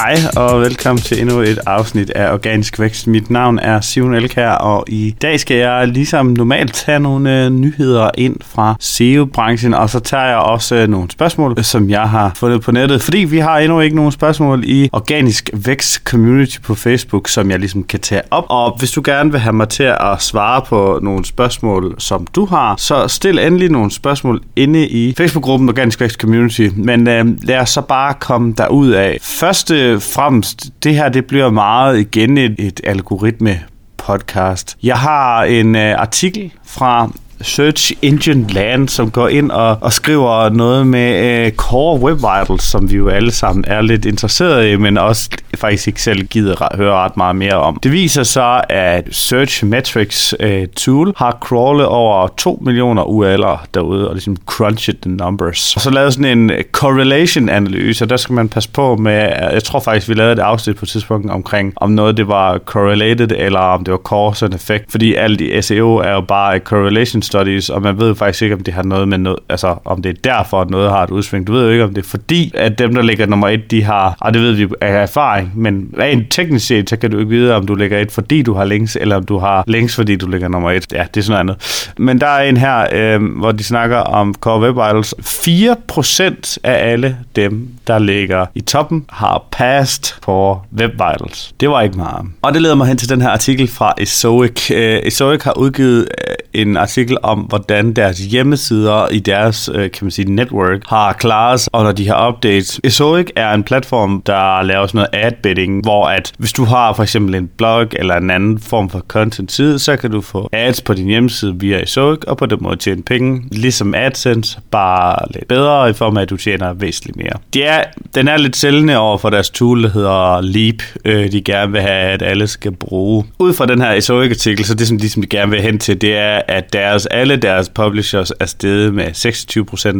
Hej og velkommen til endnu et afsnit af Organisk Vækst. Mit navn er Simon Elkær, og i dag skal jeg ligesom normalt tage nogle øh, nyheder ind fra SEO-branchen, og så tager jeg også øh, nogle spørgsmål, som jeg har fundet på nettet, fordi vi har endnu ikke nogen spørgsmål i Organisk Vækst Community på Facebook, som jeg ligesom kan tage op. Og hvis du gerne vil have mig til at svare på nogle spørgsmål, som du har, så stil endelig nogle spørgsmål inde i Facebook-gruppen Organisk Vækst Community. Men øh, lad os så bare komme derud af. Første fremmest, det her det bliver meget igen et, et algoritme podcast. Jeg har en øh, artikel fra Search Engine Land, som går ind og, og skriver noget med øh, Core Web Vitals, som vi jo alle sammen er lidt interesserede i, men også faktisk ikke selv gider høre ret meget mere om. Det viser sig, at Search Metrics øh, tool har crawlet over 2 millioner URL'er derude, og ligesom crunched the numbers. Og så lavede sådan en correlation-analyse, og der skal man passe på med, jeg tror faktisk, vi lavede et afsnit på et tidspunkt omkring, om noget det var correlated, eller om det var cause and effect, fordi alt i SEO er jo bare correlation studies, og man ved jo faktisk ikke, om det har noget med noget, altså om det er derfor, at noget har et udsving. Du ved jo ikke, om det er fordi, at dem, der ligger nummer et, de har, og det ved vi af erfaring, men rent teknisk set, så kan du ikke vide, om du ligger et, fordi du har links, eller om du har links, fordi du ligger nummer et. Ja, det er sådan noget andet. Men der er en her, øh, hvor de snakker om Core Web Vitals. 4% af alle dem, der ligger i toppen, har passed på Web Vitals. Det var ikke meget. Og det leder mig hen til den her artikel fra Ezoic. Øh, har udgivet øh, en artikel om, hvordan deres hjemmesider i deres, øh, kan man sige, network har klaret sig under de her updates. Ezoic er en platform, der laver sådan noget ad bidding, hvor at hvis du har for eksempel en blog eller en anden form for content side, så kan du få ads på din hjemmeside via Ezoic, og på den måde tjene penge, ligesom AdSense, bare lidt bedre i form af, at du tjener væsentligt mere. Det er, den er lidt sælgende over for deres tool, der hedder Leap, øh, de gerne vil have, at alle skal bruge. Ud fra den her Esoic-artikel, så det som de, som de gerne vil hen til, det er, at deres, alle deres publishers er steget med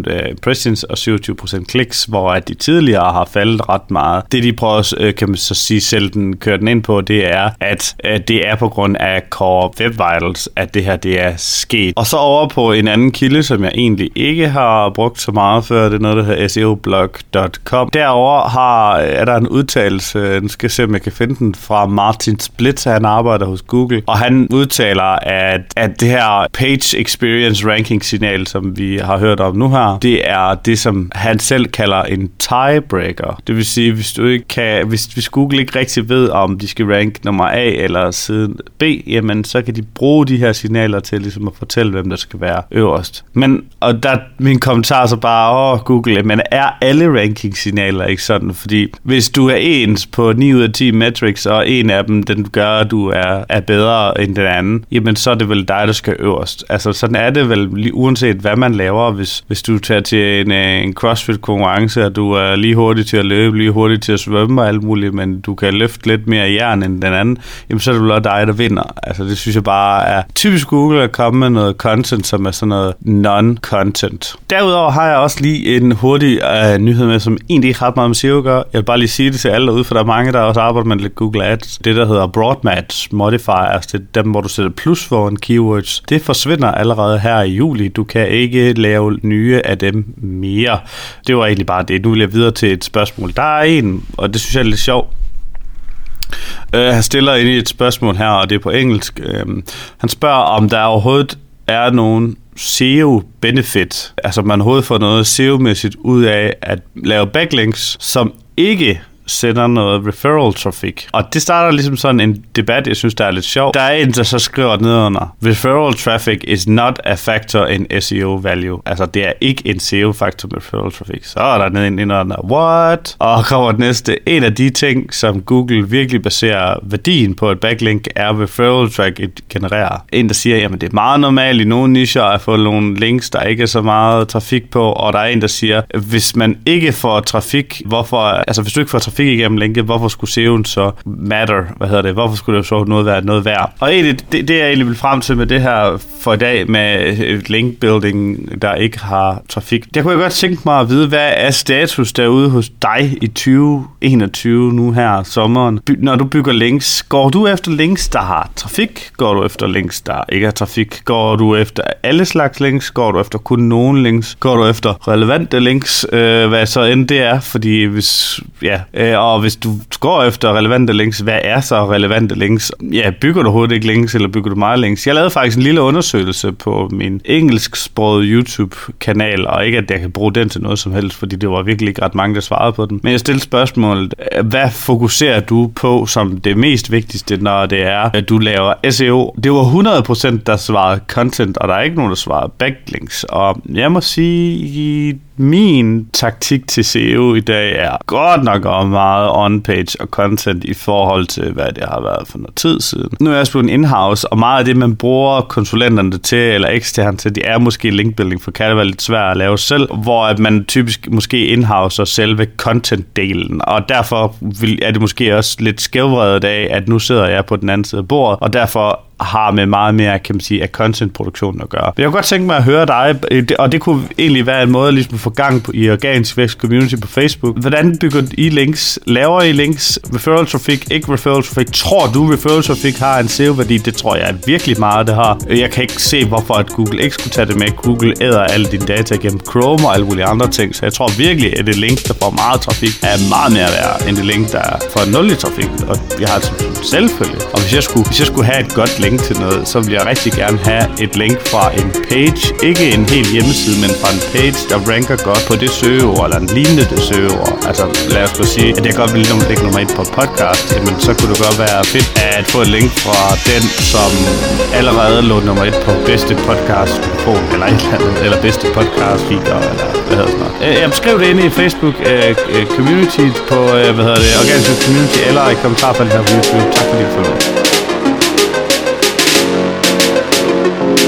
26% øh, impressions og 27% clicks, hvor at de tidligere har faldet ret meget. Det de prøver, øh, kan man så sige, selv den kører den ind på, det er, at, øh, det er på grund af Core Web Vitals, at det her det er sket. Og så over på en anden kilde, som jeg egentlig ikke har brugt så meget før, det er noget, der hedder seoblog.com. Derover har, er der en udtalelse, nu skal jeg se, om jeg kan finde den, fra Martin Splitz, han arbejder hos Google, og han udtaler, at, at det her page experience ranking signal, som vi har hørt om nu her, det er det, som han selv kalder en tiebreaker. Det vil sige, hvis du ikke kan, hvis, hvis Google ikke rigtig ved, om de skal rank nummer A eller siden B, jamen så kan de bruge de her signaler til ligesom at fortælle, hvem der skal være øverst. Men, og der min kommentar så bare, åh Google, men er alle ranking ranking-signaler ikke sådan? Fordi hvis du er ens på 9 ud af 10 metrics, og en af dem, den gør, at du er, er bedre end den anden, jamen så er det vel dig, der skal øverst. Altså sådan er det vel, uanset hvad man laver, hvis, hvis du tager til en, øh, en CrossFit-konkurrence, og du er lige hurtig til at løbe, lige hurtig til at svømme og alt muligt, men du kan løfte lidt mere jern end den anden, jamen så er det vel også dig, der vinder. Altså det synes jeg bare er typisk Google at komme med noget content, som er sådan noget non-content. Derudover har jeg også lige en hurtig uh, nyhed med, som egentlig ikke har meget med SEO at gøre. Jeg vil bare lige sige det til alle derude, for der er mange, der også arbejder med lidt Google Ads. Det, der hedder Broadmatch Modifiers, det er dem, hvor du sætter plus for en keywords. Det forsvinder allerede her i juli. Du kan ikke lave nye af dem mere. Det var egentlig bare det. Nu vil jeg videre til et spørgsmål. Der er en, og det synes jeg er lidt sjovt. Uh, han stiller ind i et spørgsmål her, og det er på engelsk. Uh, han spørger, om der overhovedet er nogen SEO-benefit, altså man overhovedet får noget SEO-mæssigt ud af at lave backlinks, som ikke sender noget referral traffic. Og det starter ligesom sådan en debat, jeg synes, der er lidt sjov. Der er en, der så skriver nedenunder, referral traffic is not a factor in SEO value. Altså, det er ikke en SEO-faktor med referral traffic. Så er der nede en nedenunder, what? Og kommer det næste. En af de ting, som Google virkelig baserer værdien på et backlink, er referral traffic genererer. En, der siger, jamen det er meget normalt i nogle nischer at få nogle links, der ikke er så meget trafik på, og der er en, der siger, hvis man ikke får trafik, hvorfor, altså hvis du ikke får trafik igennem linket, hvorfor skulle Seven så matter? Hvad hedder det? Hvorfor skulle det så noget være noget værd? Og egentlig, det, det jeg egentlig vil frem til med det her for i dag med link building, der ikke har trafik. Der kunne jeg godt tænke mig at vide, hvad er status derude hos dig i 2021 nu her sommeren? By, når du bygger links, går du efter links, der har trafik? Går du efter links, der ikke har trafik? Går du efter alle slags links? Går du efter kun nogle links? Går du efter relevante links? Øh, hvad så end det er? Fordi hvis, ja, øh, Øh, og hvis du går efter relevante links, hvad er så relevante links? Ja, bygger du overhovedet ikke links, eller bygger du meget links? Jeg lavede faktisk en lille undersøgelse på min engelsksprogede YouTube-kanal, og ikke at jeg kan bruge den til noget som helst, fordi det var virkelig ikke ret mange, der svarede på den. Men jeg stillede spørgsmålet, hvad fokuserer du på som det mest vigtigste, når det er, at du laver SEO? Det var 100% der svarede content, og der er ikke nogen, der svarede backlinks. Og jeg må sige, min taktik til SEO i dag er godt nok og meget on-page og content i forhold til, hvad det har været for noget tid siden. Nu er jeg spurgt in-house, og meget af det, man bruger konsulenterne til, eller eksternt til, det er måske linkbuilding, for kan det være lidt svært at lave selv, hvor at man typisk måske in-houser selve content-delen, og derfor er det måske også lidt skævvredet af, at nu sidder jeg på den anden side af bordet, og derfor har med meget mere, kan man sige, af contentproduktionen at gøre. Jeg kunne godt tænke mig at høre dig, øh, og det kunne egentlig være en måde ligesom at få gang på, i Organisk Vækst Community på Facebook. Hvordan bygger I links? Laver I links? Referral traffic? Ikke referral traffic? Tror du, referral traffic har en SEO-værdi? Det tror jeg virkelig meget, det har. Jeg kan ikke se, hvorfor at Google ikke skulle tage det med. Google æder alle dine data gennem Chrome og alle mulige andre ting, så jeg tror virkelig, at det link, der får meget trafik, er meget mere værd end det link, der får nul i trafik. Og jeg har altså selvfølgelig. Og hvis jeg skulle, hvis jeg skulle have et godt link, link til noget, så vil jeg rigtig gerne have et link fra en page. Ikke en hel hjemmeside, men fra en page, der ranker godt på det søgeord, eller en lignende det søgeord. Altså lad os sige, at jeg godt vil ligesom lægge nummer et på podcast, men så kunne det godt være fedt at få et link fra den, som allerede lå nummer et på bedste podcast på, eller et eller andet, eller bedste podcast feeder, eller hvad hedder sådan noget. Øh, jeg skriv det inde i Facebook uh, community på, uh, hvad hedder det, Organisk Community, eller i kommentarfeltet her på YouTube. Tak fordi du følger thank you